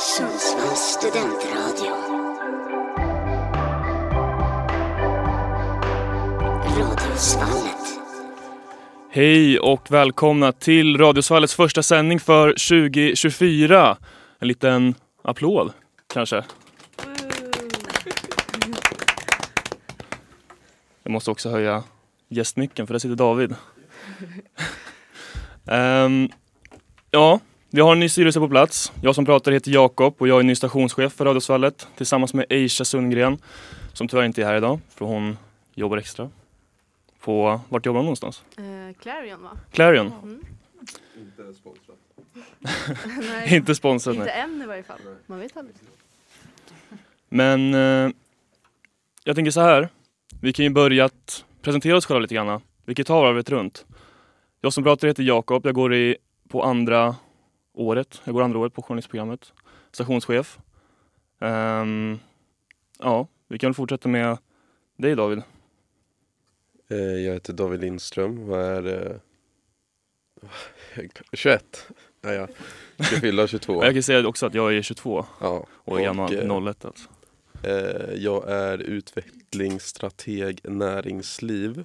Sundsvalls studentradio. Radiosvallet. Hej och välkomna till Radiosvallets första sändning för 2024. En liten applåd kanske. Jag måste också höja gästmicken för där sitter David. Ehm, ja, vi har en ny styrelse på plats. Jag som pratar heter Jakob och jag är ny stationschef för Radiosvallet tillsammans med Aisha Sundgren som tyvärr inte är här idag för hon jobbar extra. På, vart jobbar hon någonstans? Eh, Clarion va? Clarion. Mm. Inte sponsrat. Nej, Inte sponsrad inte nej. än i varje fall. Man vet aldrig. Men eh, jag tänker så här. Vi kan ju börja att presentera oss själva lite grann. Vi kan ta varvet runt. Jag som pratar heter Jakob. Jag går i, på andra året. Jag går andra året på journalistprogrammet. Stationschef. Ehm, ja, vi kan väl fortsätta med dig David. Eh, Jag heter David Lindström och är eh, 21. Ja, jag ska fylla 22. Och jag kan säga också att jag är 22 Ja, och är gammal eh, 01 alltså. eh, jag är utvecklingsstrateg näringsliv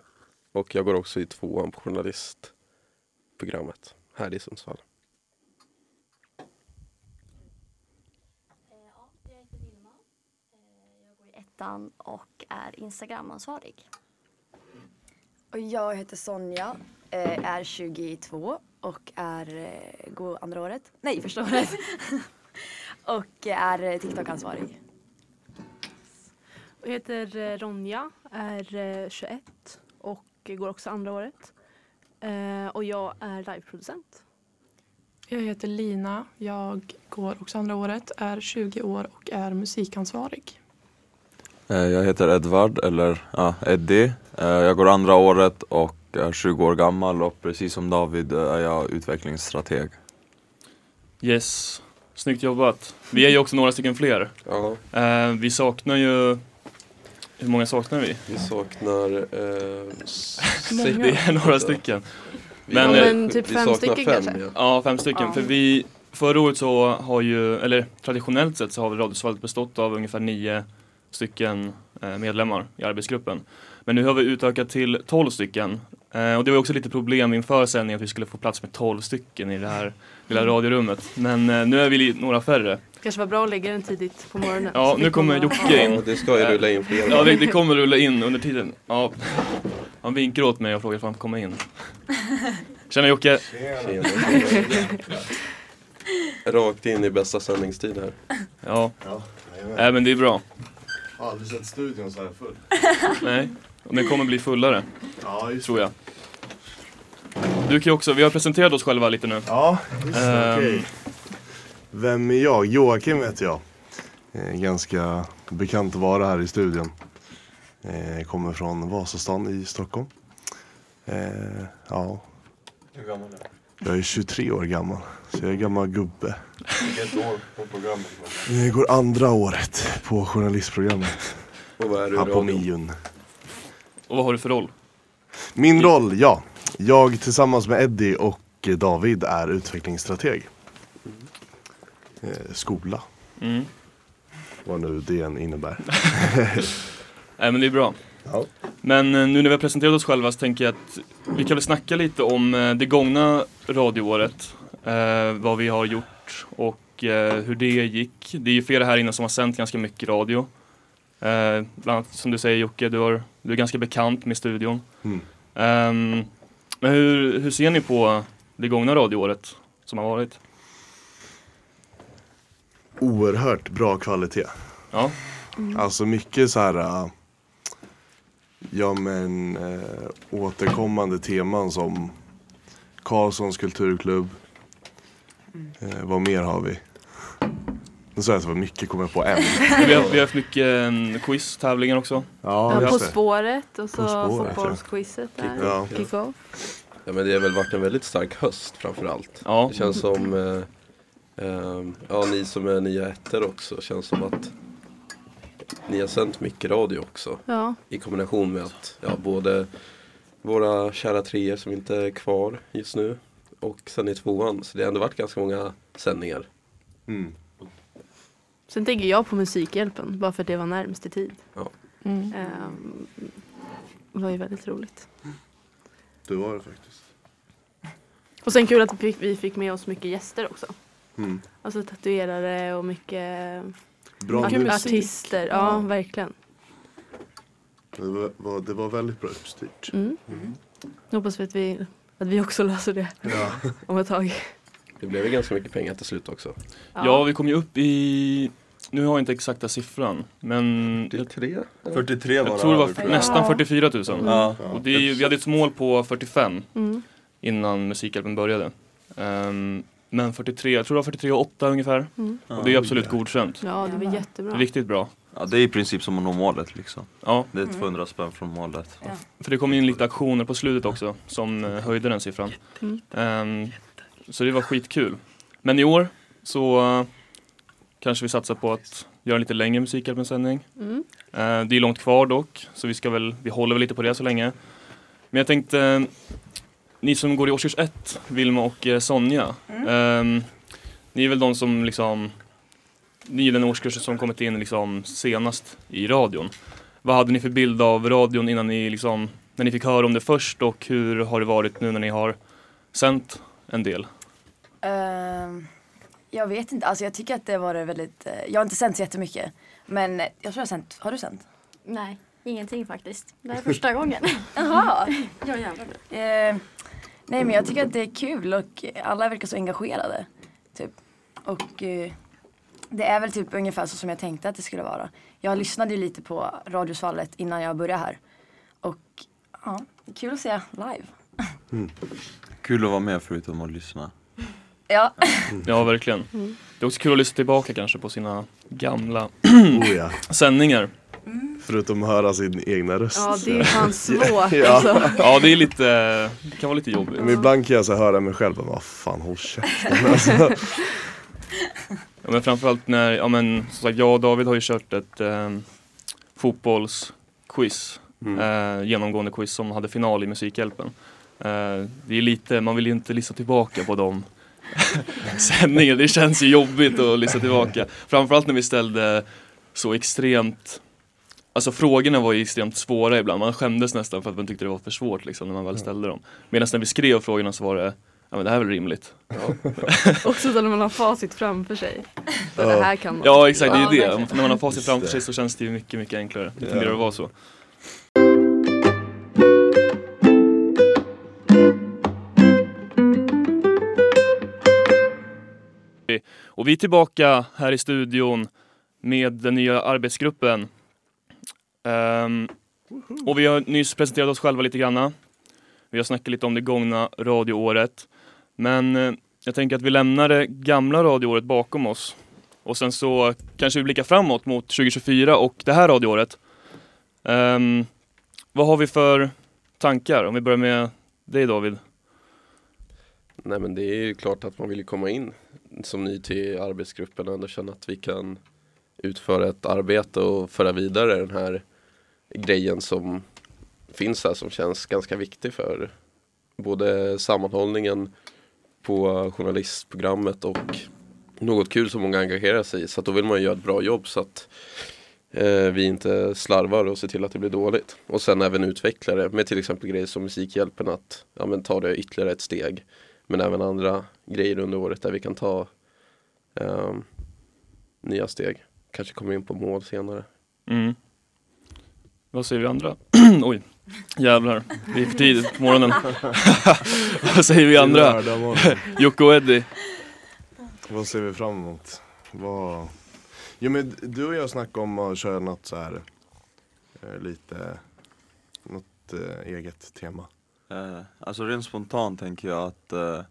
och jag går också i tvåan på journalistprogrammet här i Sundsvall. Ja, jag heter Vilma. Eh, Jag går i ettan och är Instagramansvarig. Och jag heter Sonja, eh, är 22 och är, eh, går andra året. Nej, första året. och är TikTok-ansvarig. Jag heter eh, Ronja, är eh, 21 och går också andra året. Och jag är liveproducent. Jag heter Lina. Jag går också andra året, är 20 år och är musikansvarig. Eh, Jag heter Edvard, eller ja, Eddie. Eh, Jag går andra året och är 20 år gammal och precis som David eh, är jag utvecklingsstrateg. Yes, snyggt jobbat. Vi är ju också några stycken fler. Ja, vi saknar ju... Hur många saknar vi? vi saknar eh, sex- Det är några stycken. Men, vi, eh, men typ vi fem saknar stycken fem, kanske? Ja. Ja, fem stycken. Ja. För vi, förra året så har ju, eller traditionellt sett så har väl Radiosvallet bestått av ungefär nio stycken eh, medlemmar i arbetsgruppen. Men nu har vi utökat till 12 stycken. Eh, och det var också lite problem inför sändningen att vi skulle få plats med 12 stycken i det här lilla radiorummet. Men eh, nu är vi några färre. Kanske var bra att lägga den tidigt på morgonen. Ja, nu kommer Jocke in. Ja, det ska ju rulla in fler. Ja, det, det kommer rulla in under tiden. Ja. Han vinkar åt mig och frågar om han får komma in. Tjena Jocke! Tjena. Rakt in i bästa sändningstid här. Ja, Ja, äh, men det är bra. Jag har aldrig sett studion så här full. Nej, och den kommer bli fullare. Ja, just tror jag. Du kan ju också, vi har presenterat oss själva lite nu. Ja, just det. Ehm. Okej. Vem är jag? Joakim heter jag. Eh, ganska bekant att vara här i studion. Eh, kommer från Vasastan i Stockholm. Eh, ja, Hur gammal är jag är 23 år gammal. Så jag är gammal gubbe. Vilket år på programmet? Jag går andra året på journalistprogrammet. Och vad är du Här på? Miun. Och vad har du för roll? Min roll, ja. Jag tillsammans med Eddie och David är utvecklingsstrateg. Eh, skola, Mm. vad nu det än innebär. Nej men det är bra. Ja. Men eh, nu när vi har presenterat oss själva så tänker jag att vi kan väl snacka lite om eh, det gångna radioåret. Eh, vad vi har gjort och eh, hur det gick. Det är ju flera här inne som har sänt ganska mycket radio. Eh, bland annat som du säger Jocke, du, har, du är ganska bekant med studion. Mm. Ehm, men hur, hur ser ni på det gångna radioåret som har varit? Oerhört bra kvalitet. Ja, Alltså mycket så här, äh, ja men äh, återkommande teman som Karlssons kulturklubb. Eh, vad mer har vi? Nu sa jag att det var mycket, kommer jag på en. vi har, vi har haft mycket eh, quiz, tävlingar också. Ja, Ja, på spåret och så På spåret, fotbollsquizet där. Ja. Kick-off. Ja men det har väl varit en väldigt stark höst framförallt. Ja, Det känns som, eh, eh, ja ni som är nya ettor också, känns som att ni har sänt mycket radio också. Ja, I kombination med att ja, både våra kära treor som inte är kvar just nu och sen i tvåan. Så det har ändå varit ganska många sändningar. Mm. Sen tänker jag på Musikhjälpen, bara för att det var närmast i tid. Mm. Ehm, det var ju väldigt roligt. Det var det faktiskt. Och sen kul att vi fick, vi fick med oss mycket gäster också. Mm. Alltså tatuerare och mycket Bra art- musik. artister. Ja, Ja. verkligen. Det var, det var väldigt bra uppstyrt. Mm. Jag hoppas vi att, vi att vi också löser det Ja. om ett tag. Det blev ju ganska mycket pengar till slut också. Ja, vi kom ju upp i, nu har jag inte exakta siffran, men jag, 43? 43 var jag tror det var över. nästan 44 000. Ja. Och det är, vi hade ett mål på 45 Mm. innan Musikhjälpen började. Ehm, men 43, jag tror det var 43 och 8 ungefär. Mm. Och det är absolut godkänt. Ja, det var jättebra. Riktigt bra. ja, det är i princip som att nå målet liksom. Ja, Det är 200 spänn från målet. för det kom in lite aktioner på slutet också som eh, höjde den siffran. Mm. Ehm, så det var skitkul. Men i år så eh, kanske vi satsar på att göra en lite längre Musikhjälpen-sändning. Mm. Eh, det är långt kvar dock, så vi ska väl, vi håller väl lite på det så länge. Men jag tänkte, ni som går i årskurs 1, Vilma och eh, Sonja. ehm, ni är väl de som liksom, ni är den årskursen som kommit in liksom senast i radion. Vad hade ni för bild av radion innan ni liksom, när ni fick höra om det först och hur har det varit nu när ni har sänt en del? Ehm, jag vet inte, alltså jag tycker att det var väldigt, eh, jag har inte sänt så jättemycket. Men jag tror jag har sänt, har du sänt? Nej, ingenting faktiskt. Det här är första gången. Jaha. ja jävlar. Eh, nej men jag tycker att det är kul och alla verkar så engagerade. Typ. Och eh, det är väl typ ungefär så som jag tänkte att det skulle vara. Jag lyssnade ju lite på Radiosvallet innan jag började här. Och ja, kul att se live. Kul att vara med förutom att lyssna. Ja, Ja, verkligen. Mm. Det är också kul att lyssna tillbaka kanske på sina gamla Oh ja. sändningar. Förutom att höra sin egna röst. Ja, det är fan svårt Ja. alltså. Ja, det är lite, det kan vara lite jobbigt. Men ibland kan jag så höra mig själv och bara, fan håll käften alltså. Ja, men framförallt när, ja men som sagt, jag och David har ju kört ett eh, fotbollsquiz. Mm. Eh, genomgående quiz som hade final i Musikhjälpen. Eh, det är lite, man vill ju inte lyssna tillbaka på de sändningarna. Det känns ju jobbigt att lyssna tillbaka. Framförallt när vi ställde så extremt Alltså frågorna var ju extremt svåra ibland, man skämdes nästan för att man tyckte det var för svårt liksom när man väl ställde dem. Medan när vi skrev frågorna så var det, ja men det här är väl rimligt. Också så när man har facit framför sig. Så Ja. det här kan man. Ja exakt, det är Ja, ju det. När man har facit framför sig så känns det ju mycket, mycket enklare. Det Ja. tenderar att vara så. Och vi är tillbaka här i studion med den nya arbetsgruppen. Ehm, och vi har nyss presenterat oss själva lite granna. Vi har snackat lite om det gångna radioåret. Men eh, jag tänker att vi lämnar det gamla radioåret bakom oss och sen så kanske vi blickar framåt mot 2024 och det här radioåret. Ehm, vad har vi för tankar? Om vi börjar med dig David. Nej men det är ju klart att man vill komma in som ny till arbetsgruppen och ändå känna att vi kan utföra ett arbete och föra vidare den här grejen som finns här som känns ganska viktig för både sammanhållningen på journalistprogrammet och något kul som många engagerar sig i. Så att då vill man ju göra ett bra jobb så att eh, vi inte slarvar och ser till att det blir dåligt. Och sen även utveckla det med till exempel grejer som Musikhjälpen att ja, men ta det ytterligare ett steg. Men även andra grejer under året där vi kan ta eh, nya steg. Kanske kommer in på mål senare. Mm. Vad säger vi andra? Oj, jävlar. Det är för tidigt på morgonen. vad säger vi andra? Jocke och Eddie. Vad ser vi fram emot? Vad... Jo men du och jag snackade om att köra något så här eh, lite något eh, eget tema. Eh, alltså rent spontant tänker jag att eh,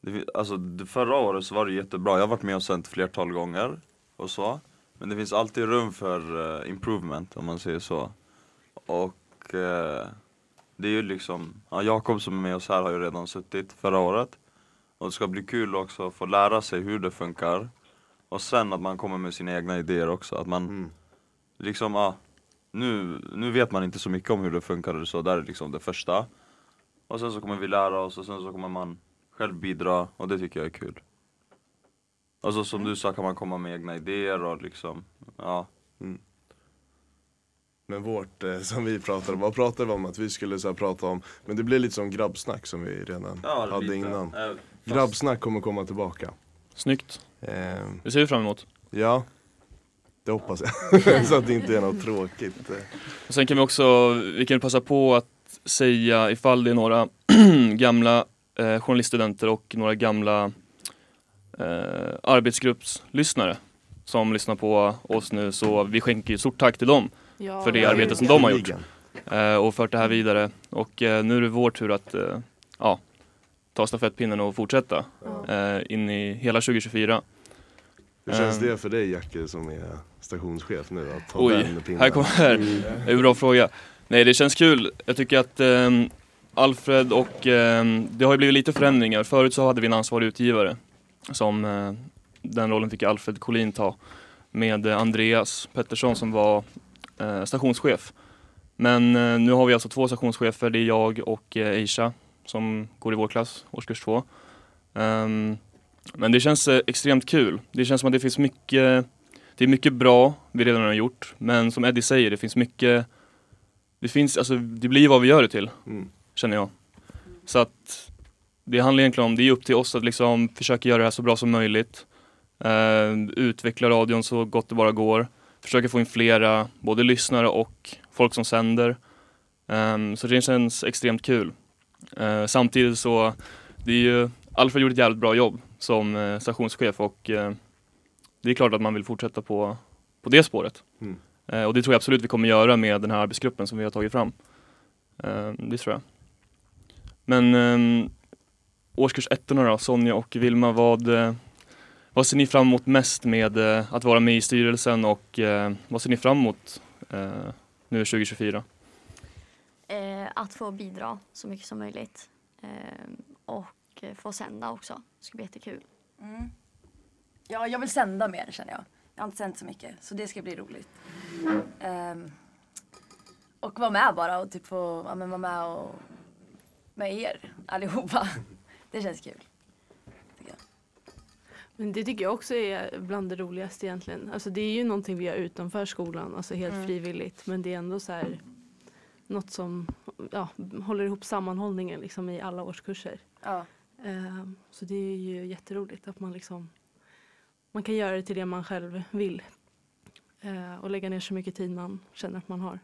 det, alltså, förra året så var det jättebra, jag har varit med och sänt flertal gånger och så Men det finns alltid rum för eh, improvement om man säger så. Och eh, det är ju liksom, ja, Jakob som är med oss här har ju redan suttit förra året. Och det ska bli kul också att få lära sig hur det funkar. Och sen att man kommer med sina egna idéer också, att man Mm. liksom, ja nu, nu vet man inte så mycket om hur det funkar eller så, där är liksom det första. Och sen så kommer vi lära oss och sen så kommer man själv bidra och det tycker jag är kul Alltså som du sa kan man komma med egna idéer och liksom, ja. Men vårt, eh, som vi pratade om, vad pratade vi om att vi skulle så här, prata om? Men det blir lite som grabbsnack som vi redan Ja, hade lite. innan. Eh, fast- Grabbsnack kommer komma tillbaka. Snyggt. Ehm, Det ser vi fram emot. ja, det hoppas jag. så att det inte är något tråkigt. eh. Och sen kan vi också, vi kan passa på att säga ifall det är några gamla eh, journaliststudenter och några gamla eh, arbetsgruppslyssnare som lyssnar på oss nu så vi skänker ju stort tack till dem Ja, för det arbete som de har gjort eh, och fört det här vidare och eh, nu är det vår tur att eh, ja, ta stafettpinnen och fortsätta Ja. eh, in i hela 2024. Hur känns Ehm. det för dig Jacke som är stationschef nu att ta Oj, den pinnen? här kommer det är en bra fråga. Nej det känns kul. Jag tycker att Alfred och det har ju blivit lite förändringar. Förut så hade vi en ansvarig utgivare. Som eh, den rollen fick Alfred Collin ta. Med eh, Andreas Pettersson som var eh, stationschef. Men nu har vi alltså två stationschefer. Det är jag och Aisha som går i vår klass, årskurs två. Ehm, men det känns extremt kul. Det känns som att det finns mycket det är mycket bra vi redan har gjort, men som Eddie säger, det finns mycket Det finns, alltså det blir vad vi gör det till, Mm. känner jag. Så att det handlar egentligen om, det är upp till oss att liksom försöka göra det här så bra som möjligt. Eh, utveckla radion så gott det bara går. Försöka få in flera, både lyssnare och folk som sänder. Ehm, så det känns extremt kul. Eh, samtidigt så, det är ju, Alfred gjorde ett jävligt bra jobb som eh, stationschef och det är klart att man vill fortsätta på, på det spåret. Mm. Och det tror jag absolut vi kommer göra med den här arbetsgruppen som vi har tagit fram. Eh, det tror jag. Men eh, årskurs ettorna då, Sonja och Vilma, vad, eh, vad ser ni fram emot mest med eh, att vara med i styrelsen och eh, vad ser ni fram emot nu 2024? Eh, att få bidra så mycket som möjligt. Och få sända också. Det ska bli jättekul. Mm. Ja, jag vill sända mer känner jag. Jag har inte sänt så mycket, så det ska bli roligt. Ehm, och vara med bara och typ få ja, men vara med och med er allihopa. Det känns kul. Men det tycker jag också är bland det roligaste egentligen. Alltså det är ju någonting vi gör utanför skolan, alltså helt Mm. frivilligt. Men det är ändå så här något som ja, håller ihop sammanhållningen liksom i alla årskurser. Ja. Ehm, så det är ju jätteroligt att man liksom man kan göra det till det man själv vill. Eh, och lägga ner så mycket tid man känner att man har.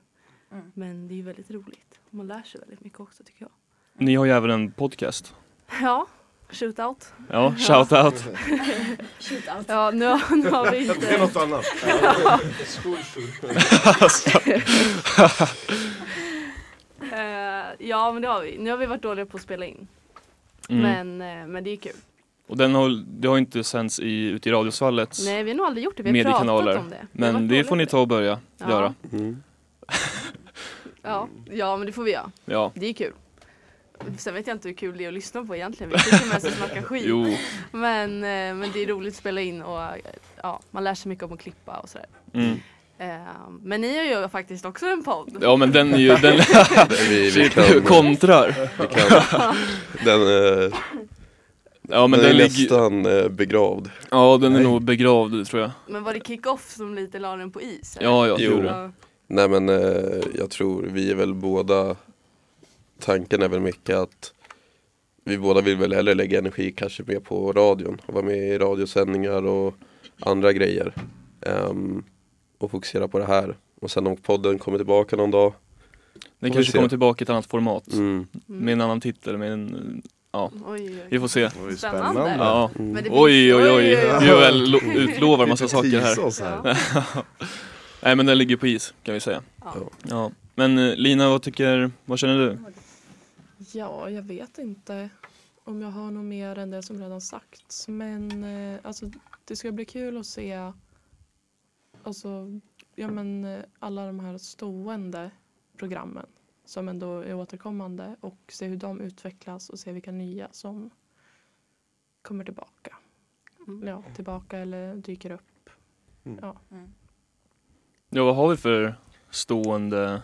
Mm. Men det är ju väldigt roligt. Man lär sig väldigt mycket också tycker jag. Ni har ju även en podcast. Ja, shootout. Ja, shout out. Shootout. Ja, nu, har- nu har vi inte... Det är något annat. Eh, ja, men det har vi. Nu har vi varit dåliga på att spela in. Mm. Men, eh, men det är kul. Och den har, det har inte sänts i, ute i Radiosvallets Nej, vi har nog aldrig gjort det. Vi har mediekanaler. pratat om det. Vi har varit Men det dåliga får ni på ta och börja Ja. göra. Mm. Ja, ja, men det får vi göra. Ja. Det är kul. Sen vet jag inte hur kul det är att lyssna på egentligen. Vi tycker mest att snacka skit. Jo. Men, eh, men det är roligt att spela in och ja, man lär sig mycket om att klippa och sådär. Mm. Eh, men ni har ju faktiskt också en podd. Ja men den är ju, den Vi, vi kan, kontrar. vi kan, den, eh, Ja men den är den ligger nästan eh, begravd. Ja den är Nej. nog begravd tror jag. Men var det kick-off som lite la den på is? eller? Ja ja, Jo. jo. det. Nej men eh, jag tror vi är väl båda Tanken är väl mycket att Vi båda vill väl hellre lägga energi kanske mer på radion och vara med i radiosändningar och andra grejer Ehm, Och fokusera på det här Och sen om podden kommer tillbaka någon dag Den kanske kommer tillbaka i ett annat format. mm. Med en annan titel, med en, ja, Oj, oj, vi får se. Oj, Spännande. Ja. Mm. finns- Oj oj oj, lo- utlovar massa saker här. här. Nej men den ligger på is kan vi säga. Ja. Ja. Men eh, Lina, vad tycker, vad känner du? Ja, jag vet inte om jag har något mer än det som redan sagts. Men eh, alltså, det ska bli kul att se alltså, ja, men, eh, alla de här stående programmen som ändå är återkommande och se hur de utvecklas och se vilka nya som kommer tillbaka. Mm. Ja, tillbaka eller dyker upp. Ja vad har vi för stående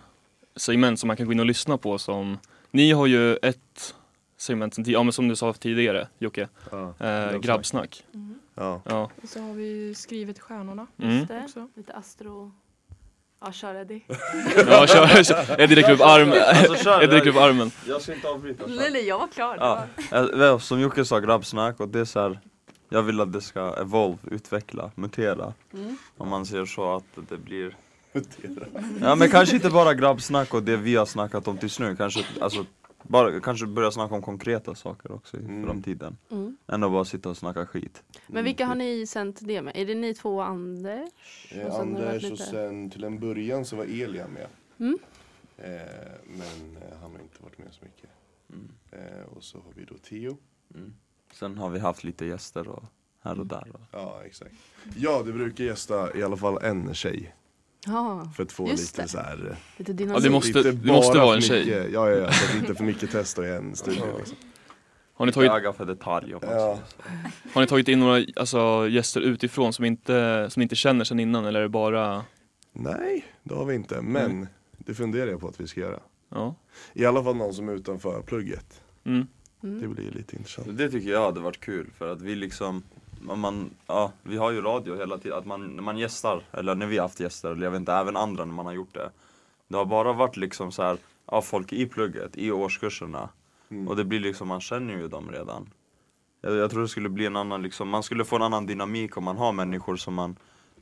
segment som man kan gå in och lyssna på som Ni har ju ett segment sen ja men som du sa tidigare Jocke, Ja, eh, grabbsnack. grabbsnack. Mm. Ja. Ja. Och så har vi skrivit stjärnorna Mm. Också. Lite astro... Ja, kör Eddie. Ja, kör, kör. Eddie räcker upp armen. Alltså, upp armen. Jag ska inte avbryta. Nej, nej, jag var klar. Ja, var- eh, som Jocke sa, grabbsnack och det är så här, Jag vill att det ska evolve, utveckla, mutera. Mm. Om man ser så att det blir Ja men kanske inte bara grabbsnack och det vi har snackat om tills nu, kanske, alltså, bara, kanske börja snacka om konkreta saker också i Mm. framtiden. Mm. Än att bara sitta och snacka skit. Men vilka har ni sänt det med? Är det ni två och Anders? Eh, Och Anders och sen till en början så var Elia med. Mm. Eh, men eh, han har inte varit med så mycket. Mm. Eh, och så har vi då Theo. Mm. Sen har vi haft lite gäster och här och där. Och. Ja, exakt. Ja, det brukar gästa i alla fall en tjej. Ja, För att få lite det. så här. lite Ja, dynamik. det måste, lite det måste vara en tjej. Mycket, ja, ja, ja, så att inte för mycket tester i en studio. Liksom. Har ni tagit, Öga för detalj Ja. har ni tagit in några alltså, gäster utifrån som inte, som inte känner sedan innan eller är det bara Nej, det har vi inte. Men Mm. det funderar jag på att vi ska göra. Ja. I alla fall någon som är utanför plugget. Mm. Det blir lite intressant. Det tycker jag hade varit kul för att vi liksom om man, ja, vi har ju radio hela tiden, att man, när man gästar, eller när vi har haft gäster, eller jag vet inte, även andra när man har gjort det. Det har bara varit liksom så här, ja, folk i plugget, i årskurserna. Mm. Och det blir liksom, man känner ju dem redan. Jag, jag tror det skulle bli en annan, liksom, man skulle få en annan dynamik om man har människor som man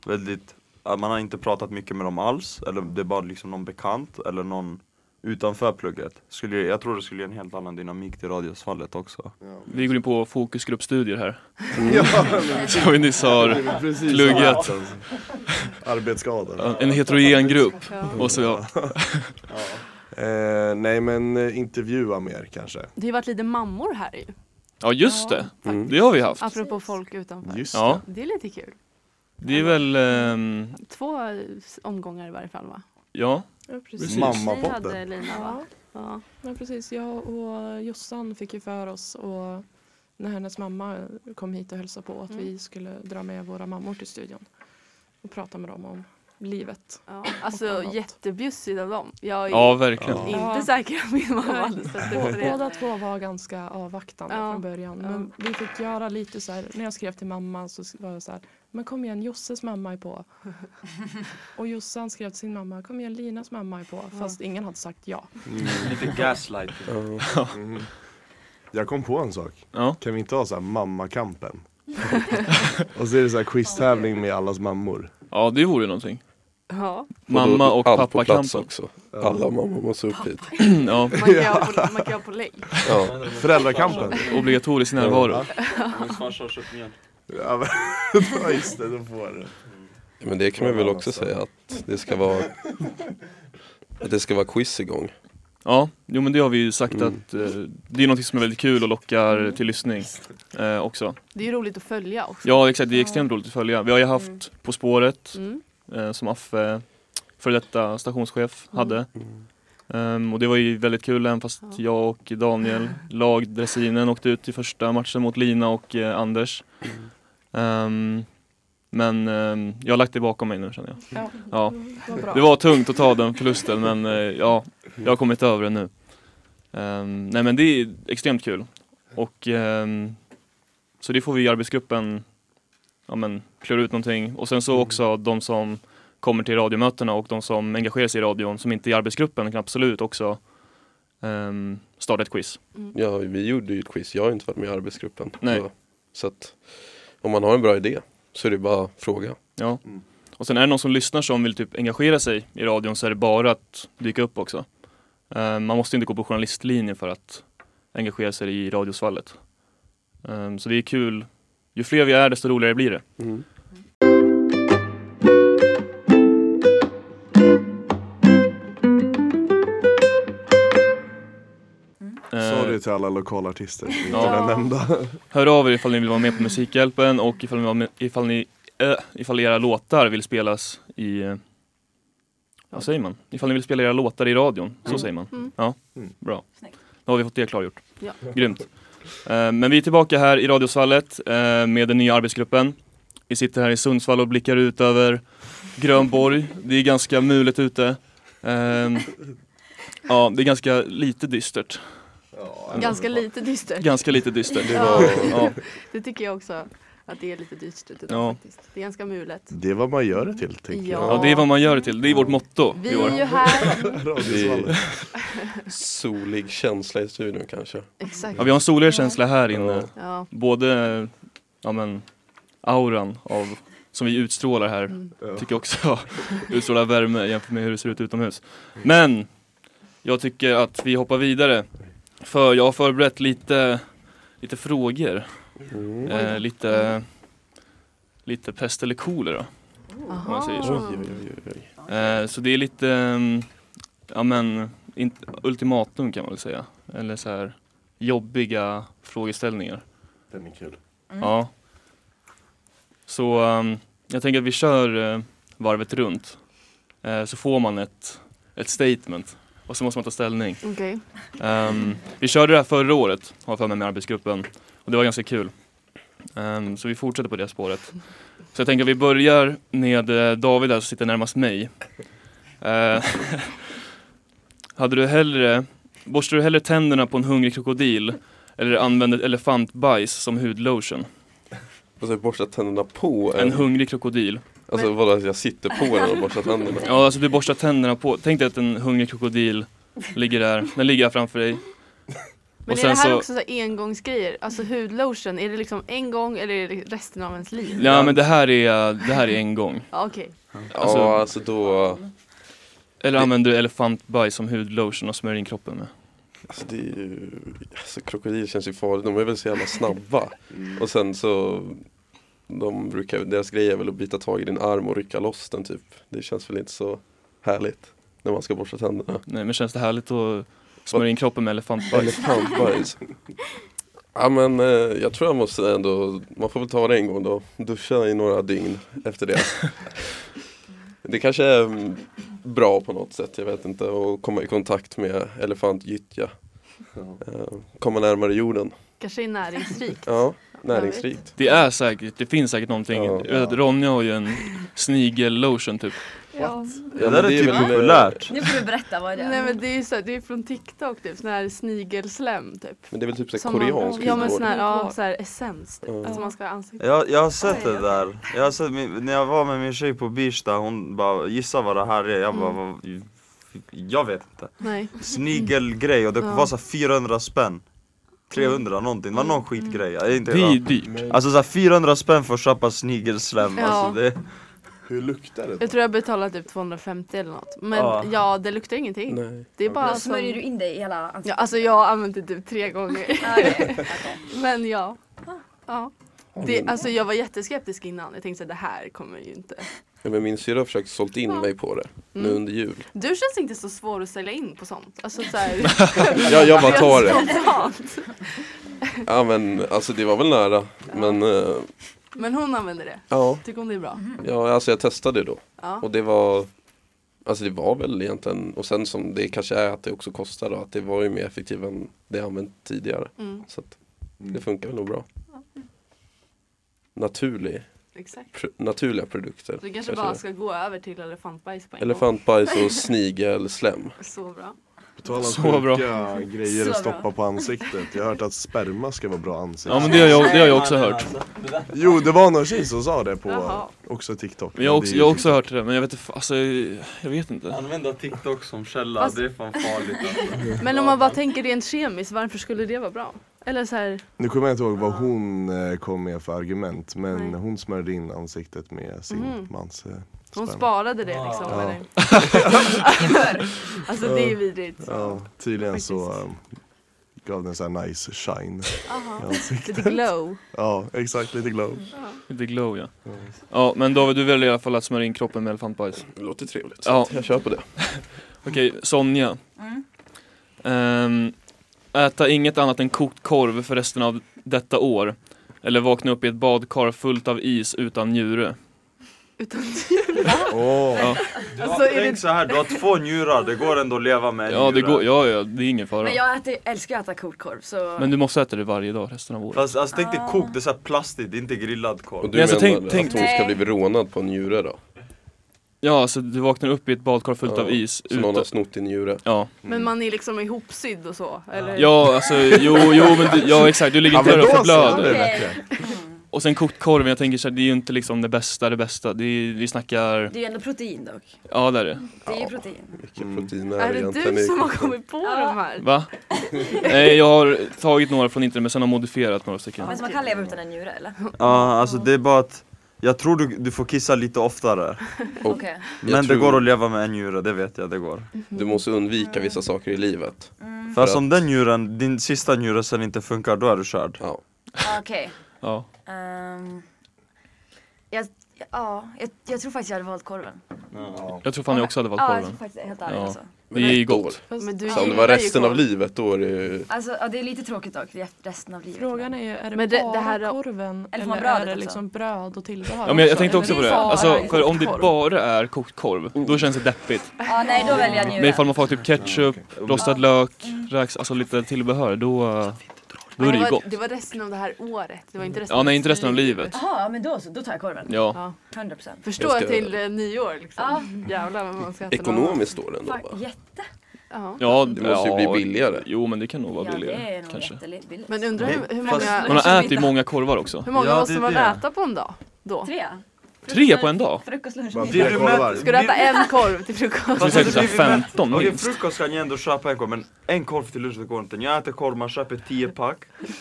väldigt, man har inte pratat mycket med dem alls, eller det är bara liksom någon bekant, eller någon utanför plugget. Skulle, jag tror det skulle ge en helt annan dynamik till radiosfallet också. Ja. Vi går in på fokusgruppstudier här. ja, men Som vi nyss har pluggat. så. Arbetsskador. en heterogen grupp. Och så, ja. Eh, nej men eh, intervjua mer kanske. Det har ju varit lite mammor här ju. ja just det, Mm. det har vi haft. Apropå folk utanför. Just Ja, Det är lite kul. det är väl, ehm, Två omgångar i varje fall va? ja, Ja, Precis. precis. Mamma. Ni hade Lina va? Ja. Ja, precis. Jag och Jossan fick ju för oss och när hennes mamma kom hit och hälsade på att Mm. vi skulle dra med våra mammor till studion och prata med dem om livet. ja. Alltså jättebjussigt av dem. Jag är ja verkligen. Inte Ja. säker på att min mamma hade ställt upp det. Båda två var ganska avvaktande Ja. från början. Men vi fick göra lite så här, när jag skrev till mamma så var jag så här, men kom igen Josses mamma är på. och Jossan skrev till sin mamma, kom igen Linas mamma är på. Fast ingen hade sagt ja. Mm. Lite gaslighting. Mm. Jag kom på en sak. Ja. Kan vi inte ha så här mammakampen? och så är det så här quiztävling med allas mammor. ja, det vore någonting. Ja. Mamma och allt på plats pappa-kampen. också. Alla mammor måste upp hit. Ja, Man kan göra på, man kan göra på lej. Ja. Föräldrakampen. obligatorisk närvaro. Min farsa har köpt mjölk. Ja, just det, då får det. Men det kan man väl också säga att det ska vara att det ska vara quiz igång. Ja, jo men det har vi ju sagt Mm. att eh, det är något som är väldigt kul och lockar till lyssning eh, också. Det är ju roligt att följa också. Ja exakt, det är extremt roligt att följa. Vi har ju haft Mm. På spåret Mm. Eh, som Affe, före detta stationschef, Mm. hade. Ehm, och det var ju väldigt kul även fast Ja. jag och Daniel, lagdressinen, åkte ut i första matchen mot Lina och eh, Anders. Ehm, men ehm, jag har lagt det bakom mig nu känner jag. Ja, Ja. det var. Det var tungt att ta den förlusten men eh, ja, jag har kommit över det nu. Nej men det är extremt kul. Och så det får vi i arbetsgruppen ja, men, klura ut någonting. Och sen så Mm. också de som kommer till radiomötena och de som engagerar sig i radion som inte är i arbetsgruppen kan absolut också um, starta ett quiz. Ja, vi gjorde ju ett quiz. Jag har inte varit med i arbetsgruppen. Nej. Så, så att om man har en bra idé så är det bara att fråga. Ja. Mm. Och sen är det någon som lyssnar som vill typ engagera sig i radion så är det bara att dyka upp också. Ehm, man måste inte gå på journalistlinjen för att engagera sig i radiosvallet. Ehm, så det är kul. Ju fler vi är desto roligare blir det. Mm. Ehm, Sorry till alla lokalartister som inte Ja. är nämnda. Hör av er ifall ni vill vara med på Musikhjälpen och ifall ni, med, ifall, ni äh, ifall era låtar vill spelas i eh, vad säger man? Ifall ni vill spela era låtar i radion, så Mm. säger man. Mm. Ja, Mm. bra. Snyggt. Då har vi fått det klargjort. Ja. Grymt. Eh, Men vi är tillbaka här i Radiosvallet eh, med den nya arbetsgruppen. Vi sitter här i Sundsvall och blickar ut över Grönborg. Det är ganska mulet ute. Ehm, Ja, det är ganska lite dystert. Ganska lite dystert. Ganska lite dystert. Ja. Ja, Det tycker jag också. Att det är lite dyrt idag Ja. faktiskt. Det är ganska mulet. Det är vad man gör det till, tänker Ja. Ja, det är vad man gör det till. Det är vårt motto Vi är ju här. jag. Solig känsla i studion kanske. Exakt. Ja, vi har en soligare känsla här inne. Ja. Både ja, men, auran av, som vi utstrålar här Mm. tycker jag också utstrålar värme jämfört med hur det ser ut utomhus. Men jag tycker att vi hoppar vidare. För jag har förberett lite, lite frågor. Mm. Eh, lite, lite pest eller kolera. Aha. man säger så. Oj, oj, oj, oj. Eh, så det är lite, mm, ja men, in, ultimatum kan man väl säga. Eller så här jobbiga frågeställningar. Den är kul. Ja. Så um, jag tänker att vi kör uh, varvet runt. Eh, så får man ett, ett statement och så måste man ta ställning. Okej. Ehm, vi körde det här förra året, har jag för mig med arbetsgruppen. Och det var ganska kul. Ehm, så vi fortsätter på det spåret. Så jag tänker att vi börjar med eh, David här som sitter närmast mig. Eh, hade du hellre, borstar du hellre tänderna på en hungrig krokodil eller använder elefantbajs som hudlotion? Alltså borsta tänderna på En hungrig krokodil. Alltså vadå, att jag sitter på den och borstar tänderna? Ja, alltså du borstar tänderna på, tänk dig att en hungrig krokodil ligger där, den ligger här framför dig. Men Och är det här så- också så här engångsgrejer? Alltså hudlotion, är det liksom en gång eller är det resten av ens liv? Ja men det här är, det här är en gång. Ja, Okej. Alltså- ja, alltså då, Eller använder du elefantbajs som hudlotion och smörjer in kroppen med? alltså det är ju, alltså krokodil känns ju farligt, de är väl så jävla snabba. Och sen så, de brukar, deras grej är väl att bita tag i din arm och rycka loss den typ. Det känns väl inte så härligt när man ska borsta tänderna. Nej men känns det härligt att smörja in kroppen med elefantbajs? Elefantbajs. Ja men eh, jag tror jag måste ändå, man får väl ta det en gång då, duscha i några dygn efter det. Det kanske är mm, bra på något sätt, jag vet inte, att komma i kontakt med elefantgyttja. Eh, Komma närmare jorden. Kanske är näringsrikt. Ja, näringsrikt. Det är säkert, det finns säkert någonting. Ja. Ronja har ju en snigel-lotion typ. Ja. Det Ja, där men är typ populärt. Nu får du berätta vad det är. Nej men det är ju så, det är från TikTok typ, sån här snigelslem typ. Men det är väl typ så här Som man- koreansk Ja men sån här, ja, så här essens typ. Ja. Alltså man ska ha ansiktet. Jag, jag har sett det där. Jag har sett, när jag var med min tjej på Birsta, hon bara gissa vad det här är. Jag bara, vad, jag vet inte. Nej. Snigelgrej och det Ja. var så här 400 spänn. 300 någonting, det var någon skitgrej. Är inte, Det är ja. dyrt. Alltså så här 400 spänn för att köpa snigelslem. Ja. Alltså det, Hur luktar det? Jag tror jag betalade typ 250 eller något. Men Ja. ja, det luktar ingenting. Nej. Det är bara Då som... smörjer du in dig i hela Ja, ansiktet? alltså jag har använt det typ tre gånger. Ja. Men ja. ja. Det, alltså jag var jätteskeptisk innan. Jag tänkte här, det här kommer ju inte. Ja, men min syrra har försökt sålt in mig på det nu Mm. under jul. Du känns inte så svår att sälja in på sånt. Alltså så här, Ja, jag bara tar det. Ja men alltså det var väl nära. Men eh, Men hon använder det. ja, Tycker hon det är bra? ja, alltså jag testade då. Ja. Och det var Alltså det var väl egentligen, och sen som det kanske är att det också kostar då, att det var ju mer effektivt än det jag använt tidigare. Mm, Så att det funkar väl nog bra. Naturlig, exakt. pr- naturliga produkter. Så du kanske kanske bara ska gå över till elefantbajs på en Elefantbajs och snigelslem. gång. Så bra. På tal om Så sjuka bra. grejer Så att stoppa bra. på ansiktet. Jag har hört att sperma ska vara bra ansikte. Ja men det har jag, det har jag också hört. Jo, det var någon tjej som sa det på Jaha. också TikTok. Men jag har också, jag också hört det men jag vet inte, alltså jag vet inte. Använda TikTok som källa, Fast- det är fan farligt alltså. Men om man bara tänker rent kemiskt, varför skulle det vara bra? Eller så här, Nu kommer jag inte ihåg vad hon eh, kom med för argument men Nej. hon smörjde in ansiktet med sin Mhm. mans eh, hon sparade det liksom. Ja. Eller? alltså det är ju vidrigt. Ja, tydligen Faktiskt. så um, gav den så här nice shine i ansiktet. Lite glow. Ja, exakt, lite glow. Lite glow ja. Ja men David du väljer i alla fall att smörja in kroppen med elefantbajs. Det låter trevligt, så Ja. jag kör på det. Okej, Sonja. Mm. Ehm, äta inget annat än kokt korv för resten av detta år. Eller vakna upp i ett badkar fullt av is utan njure. Utan Åh, Ja, Du Alltså, tänk det- så här, du har två njurar, det går ändå att leva med en ja det går, ja ja, det är ingen fara. Men jag äter, älskar att äta kokt korv så... Men du måste äta det varje dag resten av året. Fast alltså, tänk dig kokt, det är så här plastigt, det är inte grillad Och korv. du Men alltså, menar tänk- tänk- att hon ska bli rånad på en njure då? Ja, så du vaknar upp i ett badkar fullt Ja, av is. Så någon har snott din njure? ja. Men man är liksom ihopsydd och så? Eller? ja, alltså jo, jo men du, ja exakt, du ligger ja inte där och förblöder. bättre. Och sen kokt korv, jag tänker så här, det är ju inte liksom det bästa, det bästa. Det är, vi snackar, Det är ju ändå protein dock. ja det är det. Det är ju protein. Mycket protein Är det egentligen du i som har kommit på de här? Va? Nej jag har tagit några från internet men sen har modifierat några stycken. Men så man kan leva utan en njure eller? Ja, alltså det är bara att jag tror du, du får kissa lite oftare. Okej. Men det tror- går att leva med en njure, det vet jag, det går. Du måste undvika vissa saker i livet. För För om att- den njuren, din sista njure sen inte funkar, då är du körd. Ja. Okej. Ja. Ehm, jag, ja, jag, jag tror faktiskt jag hade valt korven. Jag tror fan jag också hade valt Ja, jag tror korven. faktiskt helt ärligt Ja. alltså. Det är ju gott. Men du Så om det var resten av livet då är det ju Alltså ja, det är lite tråkigt dock, resten av livet. Frågan är ju, är det, Men det- bara det här- korven Eller eller är det också? liksom bröd och tillbehör Ja men jag, jag också? tänkte också på det, alltså för om det bara är kokt korv, då känns det deppigt. Ja nej då väljer jag njure. Men ifall man får typ ketchup, rostad lök, räks, alltså lite tillbehör, då, då är det ju var, gott. det var resten av det här året, det var inte resten Ja nej inte resten av livet. Jaha, ja, men då så, då tar jag korven. Ja. Ja. 100%. Förstå Jag ska- till eh, nyår liksom. Ja. Jävlar vad man ska äta ekonomiskt står det ändå Fuck, va? jätte. Ja. Ja, Det måste ju ja, bli billigare. Jo men det kan nog vara Ja det billigare är nog kanske. jättebilligt. Men undrar hur, hur Fast- många, Man har ätit många korvar också. hur många Ja, måste det är man det. äta på en dag? Då? Tre? Tre på en dag? Frukost, lunch, middag. Blir tre du korvar. mätt? Ska du äta en korv till frukost? Såhär vi mätt. 15 Okej minst. frukost kan jag ändå köpa en korv men en korv till lunch det går inte. Jag äter korv, man köper 10 pack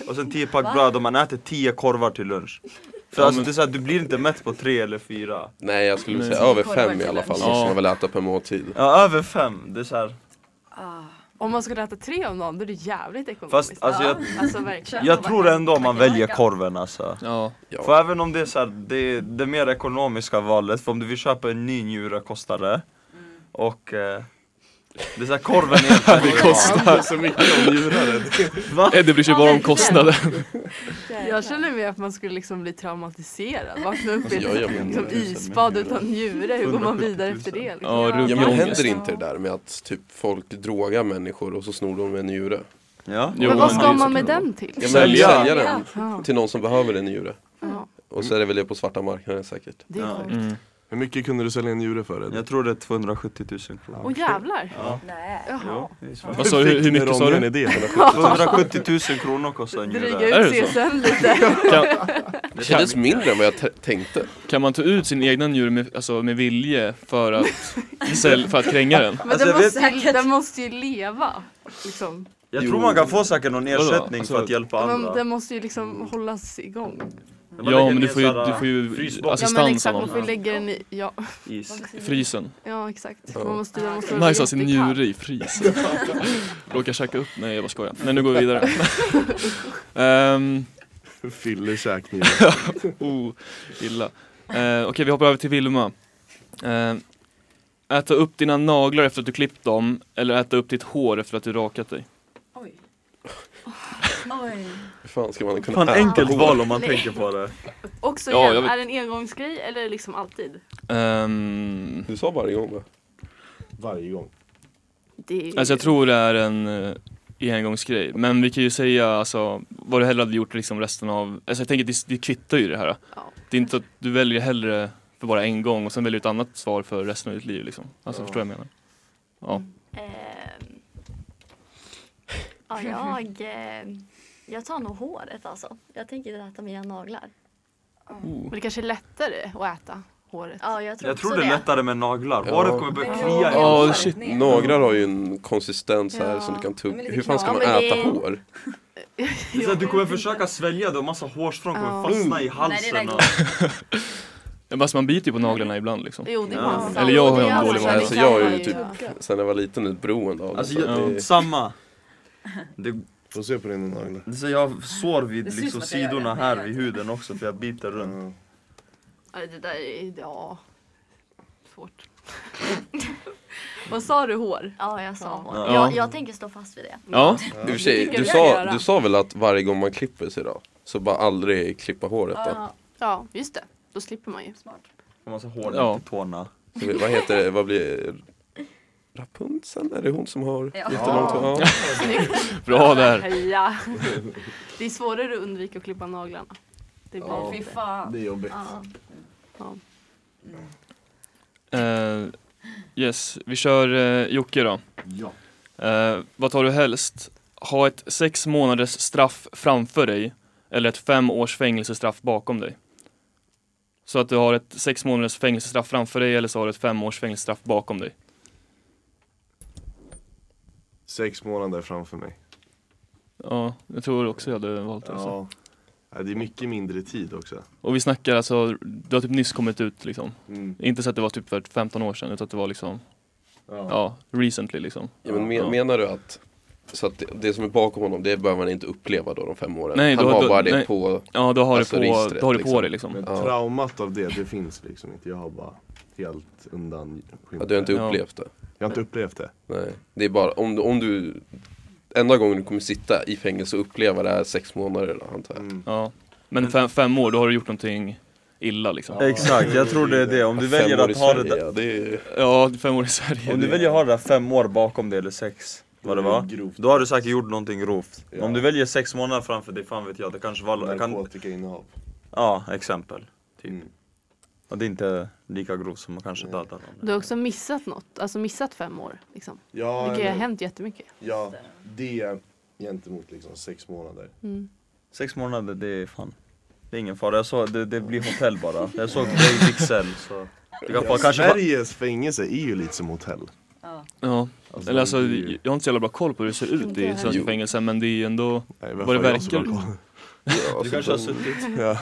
och sen 10 pack Va? bröd och man äter 10 korvar till lunch. För Ja, alltså det är så här, du blir inte mätt på tre eller fyra. Nej jag skulle säga över fem i alla fall måste man väl äta per måltid. Ja över fem, det är så här. Ah. Om man skulle äta tre om dagen då är det jävligt ekonomiskt. Fast alltså jag, Alltså verkligen. jag tror ändå man väljer korven alltså. Ja. Ja. För även om det är så här, det, det mer ekonomiska valet, för om du vill köpa en ny njure kostar det. Och eh, det är så här, korven är Det kostar. så mycket om. Va? Eddie bryr sig bara om kostnaden. Jag känner mig att man skulle liksom bli traumatiserad. Vakna upp i Alltså, jag ett liksom, isbad utan njure. Hur går man vidare efter det? Liksom? Ja, Ja men händer inte det där med att typ folk drogar människor och så snor de en njure? Ja. Jo, Men vad ska man med den till? Ja, men Sälja. sälja den till någon som behöver en njure. ja, Och så är det väl det på svarta marknaden säkert. det är sjukt. Mm. Hur mycket kunde du sälja en njure för? Ed? Jag tror det är 270 000 kronor. Åh jävlar. Ja. Nej. Jaha. Vad sa du, hur, hur mycket sa du? idé? 270 000 kronor kostar en Dryga njure. Är ut det? CSN lite. Kan, Det kändes mindre än vad jag tänkte. kan man ta ut sin egna njure med, alltså, med vilje för att, sälj, för att kränga den? Men Alltså, den, måste, vet- ju- den måste ju leva. Liksom. Jag Jo. tror man kan få säkert någon ersättning Alltså- för att hjälpa Men andra. den måste ju liksom hållas igång. Man Ja men du får ju, du får ju. Ja men assistans exakt, av man får ju någon. lägga den i, ja, is. Frysen. ja exakt. Ja. Man måste, den måste Nice att ha sin njure i frysen. Råkar käka upp, nej jag bara skojar. Nej nu går vi vidare. Fyllekäk njure. oh, illa. Eh, Okej vi hoppar över till Vilma. Eh, äta upp dina naglar efter att du klippt dem eller äta upp ditt hår efter att du rakat dig? Oj. Oj. Hur fan ska man kunna Fan äta enkelt hår? val om man tänker på det. Också Ja, igen, jag vet- är det en engångsgrej eller är det liksom alltid? Ehm, Du sa varje gång va? Varje gång. Det är... alltså jag tror det är en uh, engångsgrej. Men vi kan ju säga alltså vad du hellre hade gjort liksom resten av, alltså jag tänker det, det kvittar ju det här. Ja. Det är inte att du väljer hellre för bara en gång och sen väljer du ett annat svar för resten av ditt liv liksom. Alltså Ja. förstår du vad jag menar? Ja. Ehm, ja, jag, eh, jag tar nog håret alltså. Jag tänker inte äta mina naglar. Men det kanske är lättare att äta håret. Ja, jag tror Jag tror det är lättare med naglar. Ja. Håret kommer börja klia. Ja, shit. Naglar har ju en konsistens här Ja. som du kan tugga. Hur fan ska man. Ja, äta det- hår? Det här, du kommer försöka svälja det och massa hårstrån kommer Ja. fastna i Nej, det där halsen. Och... Men alltså man biter ju på naglarna ibland liksom. Jo det är Ja. Eller jag har en är dålig vana. Alltså jag är ju typ, sen jag var liten, ett beroende av det. Alltså det- samma. Det, Får se på dina naglar. det är så jag sår vid Det ser ut liksom som att jag gör sidorna det. här vid huden också för jag biter runt. Ja. Det där är, ja, svårt. Vad sa du hår? Ja, jag sa hår. Ja. Jag, jag tänker stå fast vid det. Ja, I och för sig, tycker du ska sa, göra. du sa väl att varje gång man klipper sig då? Så bara aldrig klippa håret då? Ja. Ja, just det. Då slipper man ju. Och massa hår Ja. ja. till tårna. Så, vi- vad heter det, vad blir Rapunzeln? Är det hon som har Ja. jättelångt hår? Ja. bra där. Ja. Det är svårare att undvika att klippa naglarna. Det blir inte- fan. Det är jobbigt. Ja. Ja. Eh, yes, vi kör uh, Jocke då. Ja. Eh, vad tar du helst? Ha ett sex månaders straff framför dig eller ett fem års fängelsestraff bakom dig. Så att du har ett sex månaders fängelsestraff framför dig eller så har du ett fem års fängelsestraff bakom dig. Sex månader framför mig. Ja, jag tror också jag hade valt det. så. Ja. ja. Det är mycket mindre tid också. Och vi snackar alltså, du har typ nyss kommit ut liksom. Mm. Inte så att det var typ för 15 år sedan utan att det var liksom, ja, recently liksom. Ja, men men, Ja. menar du att så att det, det som är bakom honom, det behöver man inte uppleva då de fem åren? Nej, Han då- har då- bara det nej. på Ja, då har Alltså du på, registret, då har du på liksom. dig liksom. Men Ja. traumat av det, det finns liksom inte. Jag har bara helt undan Ja, du har inte Ja. upplevt det? Jag har inte upplevt det. Nej. Det är bara om du, om du Enda gången du kommer sitta i fängelse och uppleva det här sex månader då, antar jag. Mm. Ja. Men fem, fem år, då har du gjort någonting illa liksom. Exakt, jag tror det är det. Om du Ja, väljer fem i att ha det Sverige, där, ja, det är, Ja, fem år i Sverige. om du det- väljer att ha det där fem år bakom dig eller sex, vad det var. Grovt. Då har du säkert gjort någonting grovt. Ja. Om du väljer sex månader framför dig, fan vet jag, det kanske var... Kan, Narkotikainnehav. ja, exempel. Typ. Mm. Och det är inte lika grovt som att kanske Nej. döda någon. Du har också missat något, alltså missat fem år. Liksom. Ja, Det kan ju ha eller- hänt jättemycket. Ja, det gentemot liksom sex månader. Mm. Sex månader, det är fan... Det är ingen fara, jag såg, det, det blir hotell bara. Jag såg Breivik cell så... Det kan Ja, få, kanske bara, Sveriges fängelse är ju lite som hotell. Ja, Alltså, eller alltså, jag har inte så jävla bra koll på hur det ser ut i svenska fängelser men det är ju ändå, Nej, vad det har verkar. Ja, du alltså, kanske har suttit... Ja.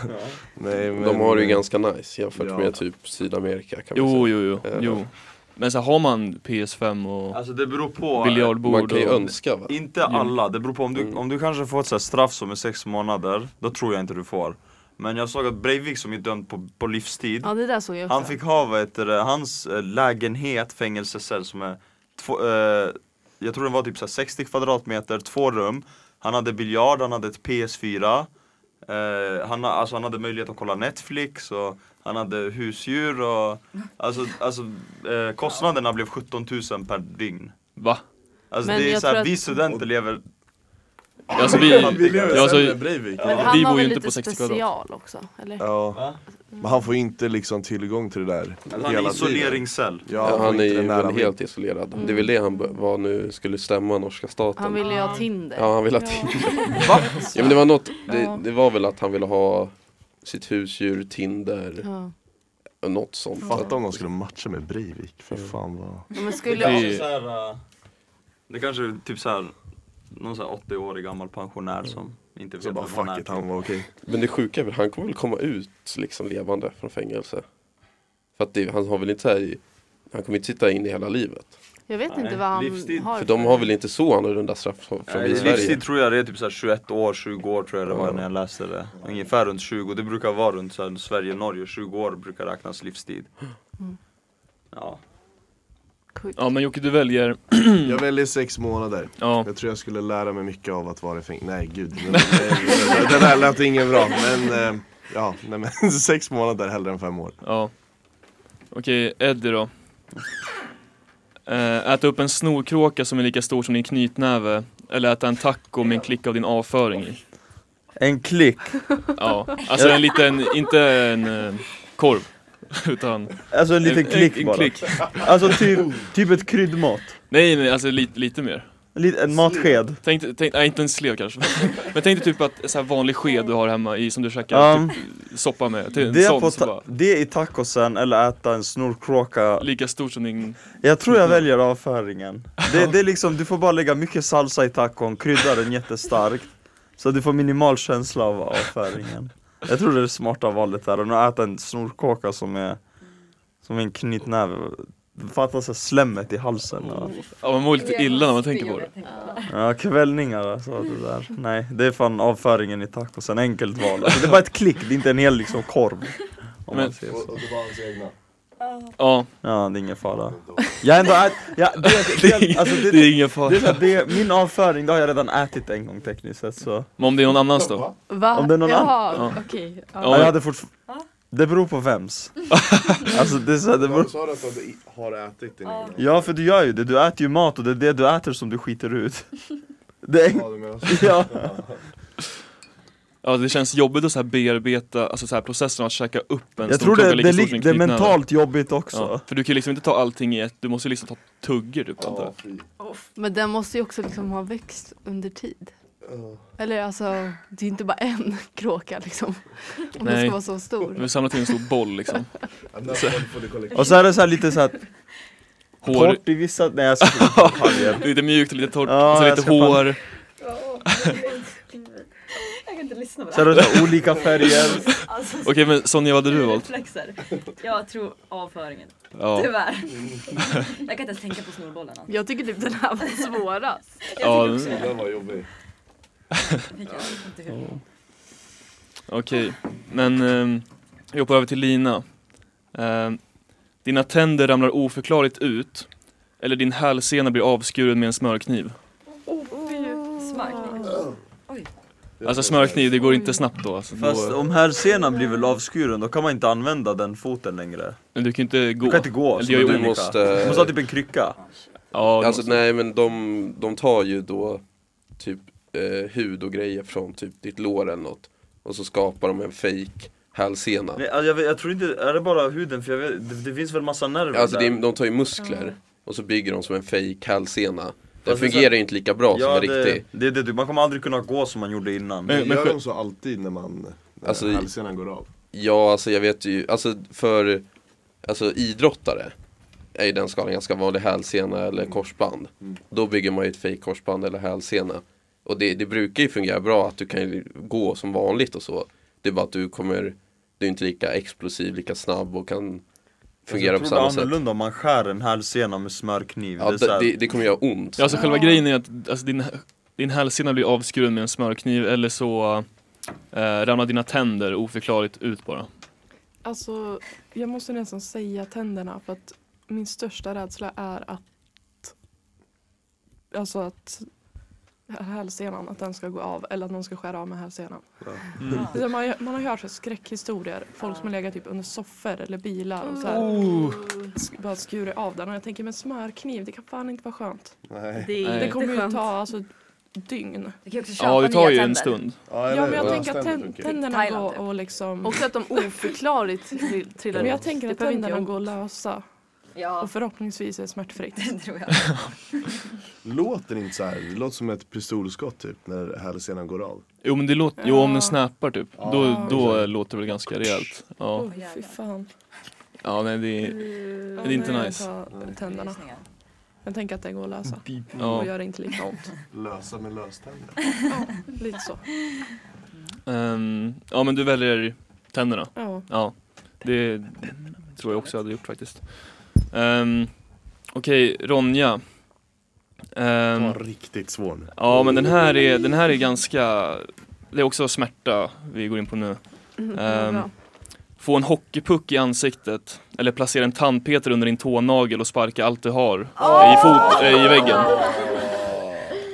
Nej, men, de har det ju ganska nice jämfört Ja. med typ Sydamerika kan man jo säga. jo jo, Ja. jo. Men så har man PS5 och Alltså det beror på. biljardbord Man kan ju och... önska va? Inte alla, det beror på om du, Mm. om du kanske får ett så här straff som är sex månader, då tror jag inte du får. Men jag såg att Breivik som är dömd på, på livstid, Ja, det där såg jag också. han fick ha vad heter det, hans eh, lägenhet, fängelsecell som är två, eh, jag tror den var typ så här 60 kvadratmeter, två rum. Han hade biljard, han hade ett PS4. Eh, han, ha- alltså, han hade möjlighet att kolla Netflix och han hade husdjur och alltså, alltså eh, kostnaderna blev 17 000 per dygn. Va? Alltså Men det är jag så här, att- vi studenter lever Alltså vi, ja, alltså, Ja. han Vi har bor ju väl inte lite på 60 kvadrat. special också, eller? Ja, Va? men han får inte liksom tillgång till det där han är hela isoleringscell. tiden. Ja, får han är ju väl helt isolerad. Det är väl det han var nu, skulle stämma norska staten. Han ville ju ha Tinder. Ja, han ville ha Tinder. Va? Ja men det var något, det, Ja. det var väl att han ville ha sitt husdjur, Tinder, Ja. och något sånt. Fatta om de skulle matcha med Breivik, för Mm. fan vad... Ja, Men skulle... Det är- Det, är så här, det kanske är typ så här, någon så här 80-årig gammal pensionär som inte vet Så bara fuck är. it, han var okej. Men det sjuka är väl, han kommer väl komma ut liksom levande från fängelse. För att det, han har väl inte så här, han kommer inte sitta inne hela livet. Jag vet Nej, inte vad han livstid. har För de har väl inte så annorlunda straff som från vi i Sverige. livstid tror jag det är typ så här 21 år, 20 år tror jag det var när jag läste det. Ungefär runt 20, det brukar vara runt så här, Sverige, Norge, 20 år brukar räknas livstid. Mm. Ja. Sjukt. ja men Jocke du väljer, Jag väljer sex månader. ja. Jag tror jag skulle lära mig mycket av att vara i fängelse. Nej gud, det, det, det där lät inget bra. Men eh, ja, nej, men sex månader hellre än fem år. Ja. Okej, Eddie då. Eh, äta upp en snorkråka som är lika stor som din knytnäve eller äta en taco med en klick av din avföring i. En klick, Ja, alltså en liten, inte en eh, korv. Utan alltså en liten en, klick en, en bara. klick. Alltså typ, typ ett kryddmått. Nej nej, alltså lite, lite mer. En, lit- en matsked. Tänk, tänk, nej inte en slev kanske. Men tänk dig typ att så här vanlig sked du har hemma i som du käkar Ja. typ, soppa med. Till, Det, sån, så bara, det i tacosen eller äta en snorkråka lika stor som din... Jag tror jag väljer avföringen det, det är liksom, du får bara lägga mycket salsa i tacon, krydda den jättestarkt Så du får minimal känsla av avföringen Jag tror det är det smarta valet där, än att äta en snorkråka som är Som en knytnäve här slemmet i halsen och, Ja man mår lite illa när man tänker på det. Ja kvällningar alltså det där Nej det är fan avföringen i tacosen, enkelt val alltså, Det är bara ett klick, det är inte en hel liksom korv om Men- man säger så. det var hans egna. Ja, Ja det är ingen fara Jag ändå ät, ja, det, det alltså, det, det är ingen fara. Det är så här, det, min avföring, det har jag redan ätit en gång tekniskt sett så Men om det är någon annans då? Va? Om det är någon Jaha, annan- okej. Ja. ja, jag hade fortfarande Det beror på vems Alltså det är så här, det beror... sa du att du har ätit din egna? Ja för du gör ju det, du äter ju mat och det är det du äter som du skiter ut Det är... Ja, du menar så. Ja, Ja det känns jobbigt att så här bearbeta, alltså så här processen att käka upp en jag stor tror det, det, en det är mentalt jobbigt också Ja, för du kan ju liksom inte ta allting i ett, du måste ju liksom ta tuggor typ antar Ja. Men den måste ju också liksom ha växt under tid. Eller alltså, det är inte bara en kråka liksom. Om den Nej. ska vara så stor. Vi samlar till en stor boll liksom. Och så är det så här lite så här Hår, torrt i vissa, nej jag ska lite mjukt och lite torrt, Ja, och så jag lite ska fan- hår. Lyssna på det så här olika färger. Alltså, Okej men Sonja, vad hade du valt? reflexer. Jag tror avföringen. Ja, Tyvärr. Jag kan inte ens tänka på snorbollen. Alltså. Jag tycker typ den här var svårast. ja också Den var jobbig. Okej. Men ehm, jag hoppar över till Lina. Ehm, dina tänder ramlar oförklarligt ut. Eller din hälsena blir avskuren med en smörkniv. Smörkniv. Alltså smörkniv, det går inte snabbt då. Alltså, Fast då om hälsenan blir väl avskuren, då kan man inte använda den foten längre. men du kan inte gå. Du kan inte gå Eller Du måste- Du måste ha typ en krycka. Ja, Alltså måste- nej men de, de tar ju då typ eh, hud och grejer från typ ditt lår eller något. Och så skapar de en fake hälsena. Nej, alltså, jag, jag tror inte, är det bara huden? För jag vet, det, det finns väl massa nerver Alltså där? är- de tar ju muskler och så bygger de som en fake hälsena. Den är fungerar ju inte lika bra som en det, riktig. det, det, det, man kommer aldrig kunna gå som man gjorde innan. Men- Men, gör de så alltid när man, när Alltså, hälsenan går av? Ja alltså jag vet ju, alltså för alltså, idrottare är ju den skalan ganska vanlig hälsena eller korsband. Mm. Då bygger man ju ett fake korsband eller hälsena. Och det, det brukar ju fungera bra att du kan ju gå som vanligt och så. Det är bara att du kommer, du är inte lika explosiv, lika snabb och kan fungera jag på tror det samma är sätt. annorlunda om man skär en hälsena med smörkniv. Ja, det, det, det, det kommer göra ont. Ja, alltså själva grejen är att alltså, din, din hälsena blir avskuren med en smörkniv eller så eh, ramlar dina tänder oförklarligt ut bara. Alltså, jag måste nästan säga tänderna för att min största rädsla är att Alltså att hälsenan, att den ska gå av eller att någon ska skära av med hälsenan. Mm. Alltså, Man, man har hört skräckhistorier, folk som har legat typ under soffor eller bilar och så här, Oh. bara skurit av den och jag tänker med smörkniv, det kan fan inte vara skönt. Nej. Det Nej. Det kommer ju ta alltså dygn. Du kan också köpa Ja, det tar ju en stund. Ja, Ja men jag tänker att tän- tänderna går och liksom Också att de oförklarligt trill- trillar Men jag ut. tänker att tänderna går lösa Ja, och förhoppningsvis är det smärtfritt. det tror jag. Låter inte så här. det låter som ett pistolskott typ när hälsenan går av. Jo men det låter, jo om Ja. den snappar typ, Ja, då, då låter det väl ganska rejält. Ja, Oh, fy fan. ja nej det är, Ja, det är inte nej, nice. jag tar Tänderna. Jag tänker att det går att lösa. Och ja. gör inte lika ont. Lösa med löständer. Ja, lite så. Ehm, ja men du väljer tänderna. Ja. Ja, det tror jag också jag hade gjort faktiskt. Um, Okej, Ronja. Ehm, Den var riktigt svår nu. ja men den här är, den här är ganska, det är också smärta vi går in på nu. Mm, Ehm, bra. Få en hockeypuck i ansiktet eller placera en tandpetare under din tånagel och sparka allt du har i, fot, äh, i väggen.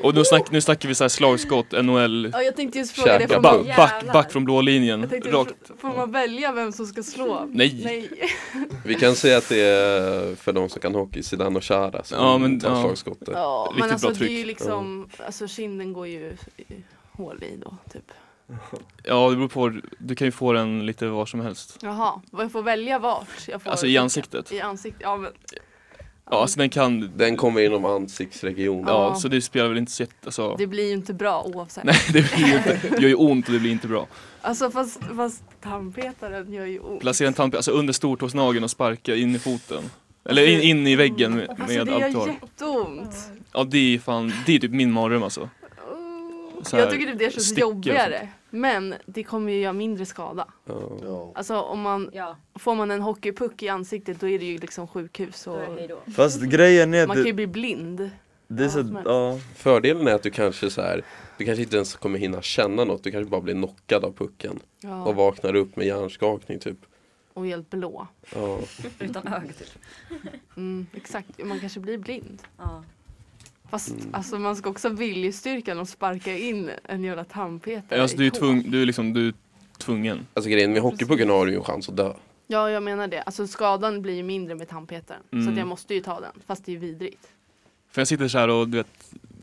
Och nu, snack, nu snackar vi så här slagskott, NHL, Ja, jag tänkte just fråga det. Får man, back, back från blå linjen. Rakt. får man välja vem som ska slå? Nej. Nej. Vi kan säga att det är för de som kan hockey, Zidane och Chara som Ja, men- tar ja. slagskottet. Ja, Riktigt men alltså bra det är tryck. ju liksom, alltså kinden går ju i- hål i då typ. Ja det beror på, du kan ju få den lite var som helst. Jaha, jag får välja vart? Jag får Alltså i ansiktet. I ansiktet, ja men. Ja alltså den kan, Den kommer inom ansiktsregionen. ja Ja. så det spelar väl inte så jätte, alltså. Det blir ju inte bra oavsett. Nej det blir ju inte, gör ju ont och det blir inte bra. Alltså fast, fast tandpetaren gör ju ont. Placera en tandpetare, alltså under stortåsnageln och sparka in i foten. Eller in, in i väggen med, Alltså med det gör jätteont. Ja det är fan, det är typ min mardröm alltså. Så här, Jag tycker typ det känns stickor och jobbigare. Men det kommer ju göra mindre skada. Ja. Ja. Alltså om man, Ja, får man en hockeypuck i ansiktet då är det ju liksom sjukhus då och är det hej då. Fast grejen är man kan ju det, bli blind. det är så, ja. Fördelen är att du kanske så här, du kanske inte ens kommer hinna känna något, du kanske bara blir knockad av pucken. Och Ja, vaknar upp med hjärnskakning typ. och helt blå. Ja. Utan öga typ. Mm, exakt, man kanske blir blind. Ja. Fast Mm. alltså man ska också ha viljestyrkan att sparka in en jävla tandpetare Alltså du är tvung, du är liksom, du är tvungen. Alltså grejen med hockeypucken har du ju en chans att dö. Ja jag menar det, alltså skadan blir ju mindre med tandpetaren. Så Mm. att jag måste ju ta den, fast det är ju vidrigt. För jag sitter så här och du vet,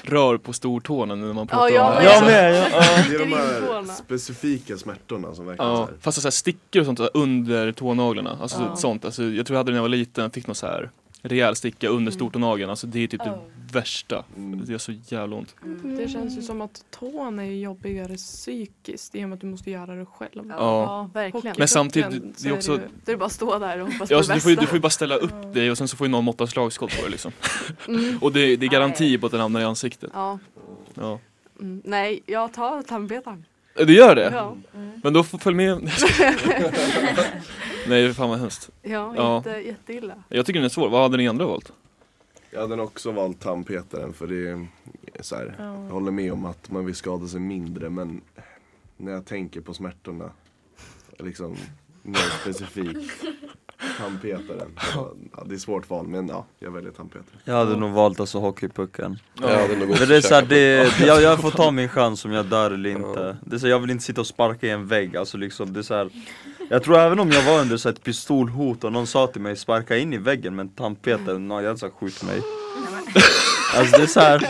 rör på stortårna nu när man pratar jag om det. Jag med, ja, ja. Det är de Sticker här specifika smärtorna som verkligen Ja, så här. fast så här stickor och sånt under tånaglarna, alltså Ja. sånt. Alltså, jag tror jag hade det när jag var liten, fick något så här rejäl sticka under stortånageln. Alltså det är typ Oh. det värsta. Mm. Det gör så jävla ont. Det känns ju som att tån är jobbigare psykiskt i och med att du måste göra det själv. Ja. Ja, verkligen. Men samtidigt, det är också- ju- Det är bara att stå där och hoppas Ja, på alltså, det du, får ju, du får ju bara ställa upp dig och sen så får ju någon måtta slagskott på dig liksom. Mm. Och det, det är garanti på att den hamnar i ansiktet. Ja. Ja. Mm. Nej, jag tar tandpetaren. Det gör det? Ja, Men då får följ med. Nej, fan vad hemskt. ja, Ja. Jätte, jätteilla. Jag tycker den är svår. Vad hade ni andra valt? Jag hade också valt tandpetaren för det är så här, Ja. jag håller med om att man vill skada sig mindre men när jag tänker på smärtorna, liksom mer specifikt tandpetaren. Ja, det är svårt val men ja, jag väljer tandpetaren. Jag hade nog valt alltså hockeypucken. Jag hade nog också Men det är så här, käkat det, på- jag, jag får ta min chans om jag dör eller inte. Ja. Det är så, här, jag vill inte sitta och sparka i en vägg, alltså liksom, det är så här, Jag tror även om jag var under så ett pistolhot och någon sa till mig sparka in i väggen med en tandpetare, no, jag hade sagt skjut mig. Alltså det är så här.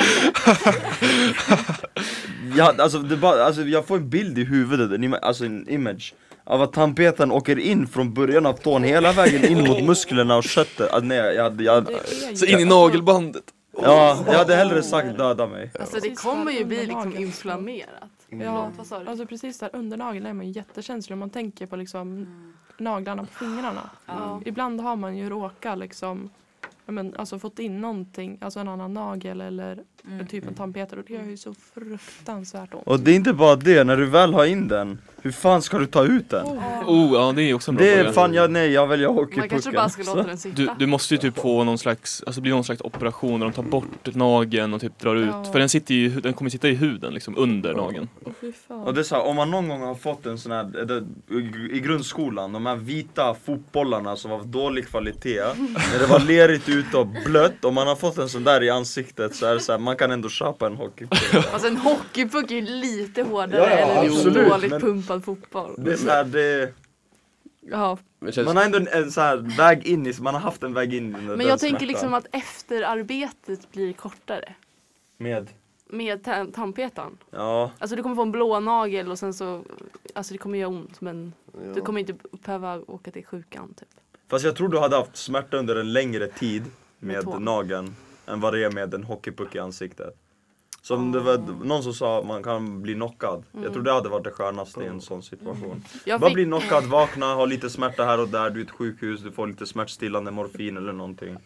ja, alltså, det är bara, alltså, jag får en bild i huvudet, en, alltså en image av att tandpetaren åker in från början av tån hela vägen in mot musklerna och köttet. Ah, nej, jag, jag, Så in i nagelbandet. ja, jag hade hellre sagt döda mig. Alltså det kommer ju bli liksom Ja, Vad sa du? alltså precis där under nageln är man ju jättekänslig om man tänker på liksom naglarna på fingrarna. Ja. Ibland har man ju råkat liksom men, alltså fått in någonting, alltså en annan nagel eller typ en tandpetare och det gör ju så fruktansvärt ont. Och det är inte bara det, när du väl har in den, hur fan ska du ta ut den? Oh, ja det är också en bra Det är fråga. fan, jag, nej jag väljer Man kanske hockeypucken. bara ska låta den sitta. Du, du måste ju typ få någon slags, alltså det blir någon slags operation där de tar bort nageln och typ drar ut. Ja. För den sitter ju, den kommer sitta i huden liksom under nageln. Fan. Och det är så här, om man någon gång har fått en sån här, i grundskolan, de här vita fotbollarna som var av dålig kvalitet När det var lerigt ute och blött, om man har fått en sån där i ansiktet så är det så här, man kan ändå köpa en hockeypuck Alltså en hockeypuck är ju lite hårdare Ja, ja, än en dåligt men- pumpad fotboll. Det är så här, det, Ja. Man har ändå en, en så här väg in i, man har haft en väg in i den Men jag tänker smärtan. liksom att efterarbetet blir kortare. Med? Med ta- tandpetaren. Ja, Alltså du kommer få en blå nagel och sen så, alltså det kommer göra ont men du kommer inte behöva åka till sjukan typ. fast jag tror du hade haft smärta under en längre tid Med med nageln än vad det är med en hockeypuck i ansiktet. Som det var någon som sa att man kan bli knockad. Jag tror det hade varit det skönaste i en sån situation. Jag Bara fick, bli knockad, vakna, ha lite smärta här och där, du är ett sjukhus, du får lite smärtstillande morfin eller någonting.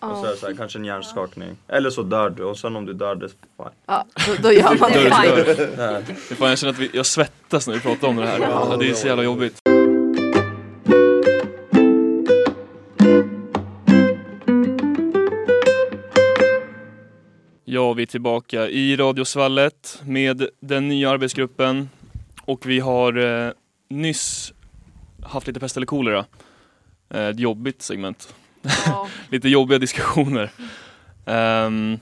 Och så är det så här, kanske en hjärnskakning. Eller så dör du och sen om du dör, det är fine. Ja, då, då gör man Dör, det. dör. Här. Fan, jag känner att vi, jag svettas när vi pratar om det här. Ja, det är så jävla jobbigt. Ja, vi är tillbaka i Radiosvallet med den nya arbetsgruppen och vi har eh, nyss haft lite pest eller kolera. Eh, ett jobbigt segment. Ja. lite jobbiga diskussioner. Ehm,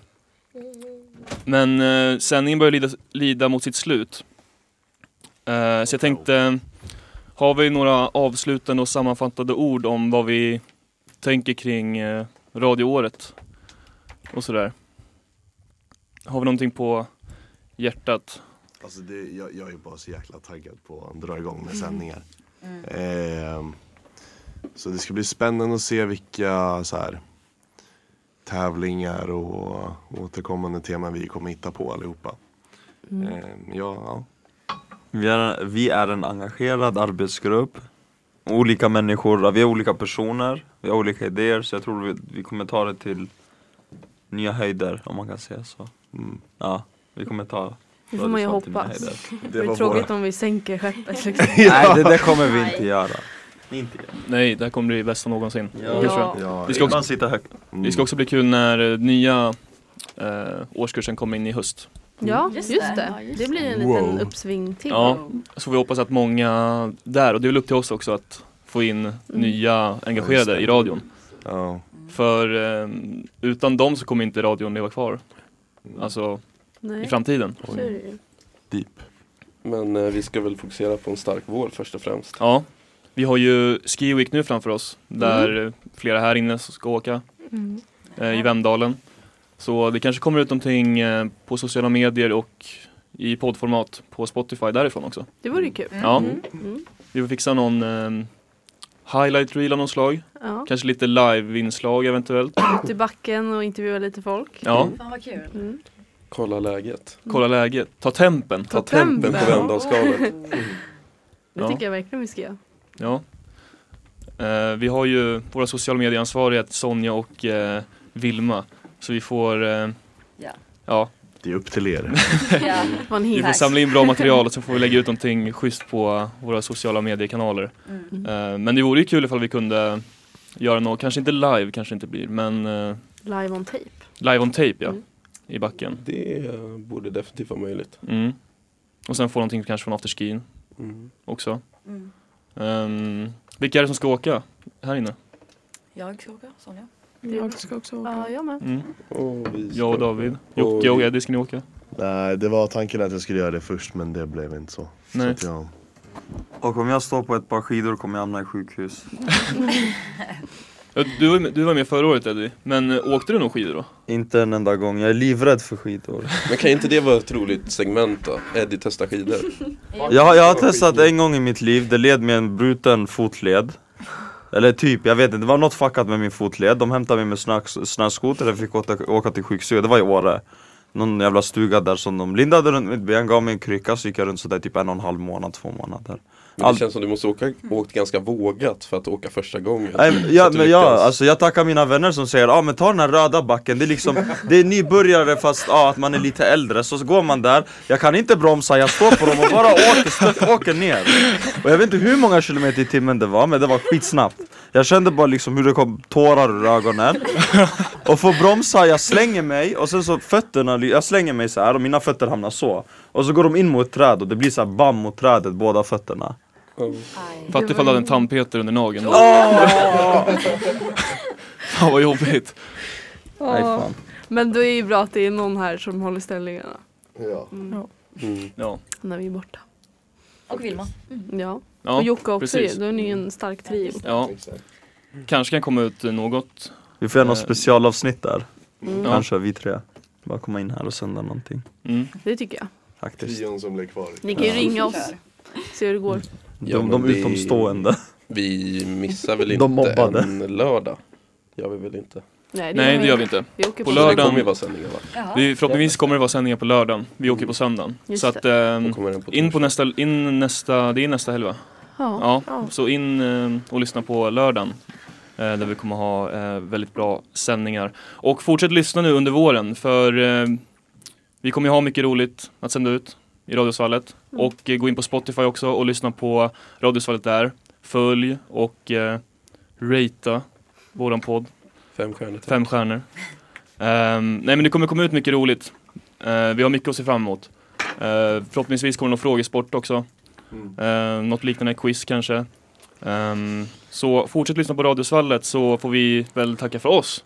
men eh, sändningen börjar lida, lida mot sitt slut. Eh, så jag tänkte, har vi några avslutande och sammanfattande ord om vad vi tänker kring eh, radioåret och sådär? Har vi någonting på hjärtat? Alltså det, jag, jag är bara så jäkla taggad på att dra igång med sändningar. Ehm, så det ska bli spännande att se vilka så här, tävlingar och återkommande teman vi kommer hitta på allihopa. Ehm, ja, ja. Vi är, vi är en engagerad arbetsgrupp Olika människor, vi är olika personer, vi har olika idéer så jag tror vi, vi kommer ta det till nya höjder om man kan säga så Mm. Ja, vi kommer ta Det får man ju hoppas. Det är var tråkigt våra- om vi sänker skeppet liksom. Nej det, det kommer vi inte göra Inte göra Nej, det här kommer bli bästa någonsin. Ja. Det. Ja, Vi ska också- sitter högt mm. Det ska också bli kul när eh, nya eh, årskursen kommer in i höst. Ja, Just just det. det. Ja, just Det blir en Wow. liten uppsving till. Ja, så vi hoppas att många där, och det är väl upp till oss också att få in nya engagerade i radion. Ja, För eh, utan dem så kommer inte radion leva kvar. Alltså i Nej, framtiden. så är det ju. deep. Men eh, vi ska väl fokusera på en stark vår först och främst. Ja. Vi har ju Ski Week nu framför oss där eh, flera här inne ska åka Mm. eh, i Vemdalen. Så det kanske kommer ut någonting eh, på sociala medier och i poddformat på Spotify därifrån också. Det vore ju kul. Ja, Mm. Mm. vi får fixa någon, eh, highlight reel av något slag. Ja. Kanske lite live-inslag eventuellt. Ut i backen och intervjua lite folk. Ja, Fan vad kul. Mm. Kolla läget. kolla läget. Ta tempen. Ta Ta tempen på. Vemdalsskalet. Det Ja. tycker jag verkligen vi ska göra. Ja. Eh, vi har ju våra sociala medieansvariga Sonja och eh, Vilma. Så vi får, eh, Ja. ja, Det är upp till er. Ja. Vi får samla in bra material och så får vi lägga ut någonting schysst på våra sociala mediekanaler. Mm. Eh, men det vore ju kul ifall vi kunde göra något, kanske inte live kanske inte blir, men eh, Live on tape. live on tape ja, Mm. i backen. Det eh, borde definitivt vara möjligt. Mm. Och sen få någonting kanske från afterskin Mm. också. Mm. Um, vilka är det som ska åka här inne? Jag ska åka, Sonja. Jag ska också åka. Ja, jag med. Mm. Och vi ska- Jag och David, Jocke och Eddie ska ni åka? Nej, det var tanken att jag skulle göra det först men det blev inte så. Nej. så att jag, Och om jag står på ett par skidor kommer jag hamna i sjukhus. Ja, Du var, med, du var med förra året Eddie, men eh, åkte du någon skidor då? Inte en enda gång, jag är livrädd för skidor. Men kan inte det vara ett roligt segment då? Eddie testar skidor. Jag, jag har testat en gång i mitt liv, det led med en bruten fotled. Eller typ, jag vet inte, det var något fuckat med min fotled. De hämtade mig med snöskoter, jag fick åka, åka till sjukstuga, det var i Åre. Någon jävla stuga där som de lindade runt mitt ben, gav mig en krycka så gick jag runt sådär typ en och en halv månad, två månader. Men All- det känns som du måste åka, åkt ganska vågat för att åka första gången. Nej, ja, men ja, alltså jag tackar mina vänner som säger ah, men ta den här röda backen, det är liksom Det är nybörjare fast ja, att man är lite äldre, så, så går man där. Jag kan inte bromsa, jag står på dem och bara åker, stört, åker ner. Och jag vet inte hur många kilometer i timmen det var, men det var skitsnabbt. Jag kände bara liksom hur det kom tårar ur ögonen. Och får bromsa, jag slänger mig och sen så fötterna, jag slänger mig så här och mina fötter hamnar så. Och så går de in mot ett träd och det blir så här bam mot trädet, båda fötterna Fattar ifall du hade en tandpetare under nageln. Fan vad jobbigt. Nej fan Men då är det ju bra att det är någon här som håller ställningarna. ja. Mm. Mm. Ja. När vi är borta. Och Vilma. Ja. Ja, och Jocke också precis. ju. Då är ni ju en stark trio. ja. Kanske kan komma ut något. Vi får göra något Eh, specialavsnitt där Mm. Ja. Kanske vi tre. Bara komma in här och sända någonting. Mm. Det tycker jag. Faktiskt. Trion som blev kvar. Ni kan ju Ja. ringa oss. Se hur det går. Ja, de men de det- utomstående. Vi missar väl De inte mobbade. en lördag? Gör vi väl inte? Nej, Nej det gör vi inte. Vi åker På på, lördag- Det lördagen- kommer ju vara sändningar va? Jaha. Vi, förhoppningsvis kommer det vara sändningar på lördagen. Vi åker på söndagen. Just så att ehm, den på in på nästa, in nästa, det är nästa helg va? Ja. Ja, så in eh, och lyssna på lördagen. Eh, där vi kommer ha eh, väldigt bra sändningar. Och fortsätt lyssna nu under våren för eh, vi kommer ju ha mycket roligt att sända ut i Radiosvallet. Mm. Och eh, gå in på Spotify också och lyssna på Radiosvallet där. Följ och eh, ratea våran podd. Fem stjärnor tack. Fem stjärnor. Ehm, nej men det kommer komma ut mycket roligt. Eh, vi har mycket att se fram emot. Eh, förhoppningsvis kommer det någon frågesport också. Mm. Uh, något liknande quiz kanske. Ehm, så fortsätt lyssna på Radiosvallet så får vi väl tacka för oss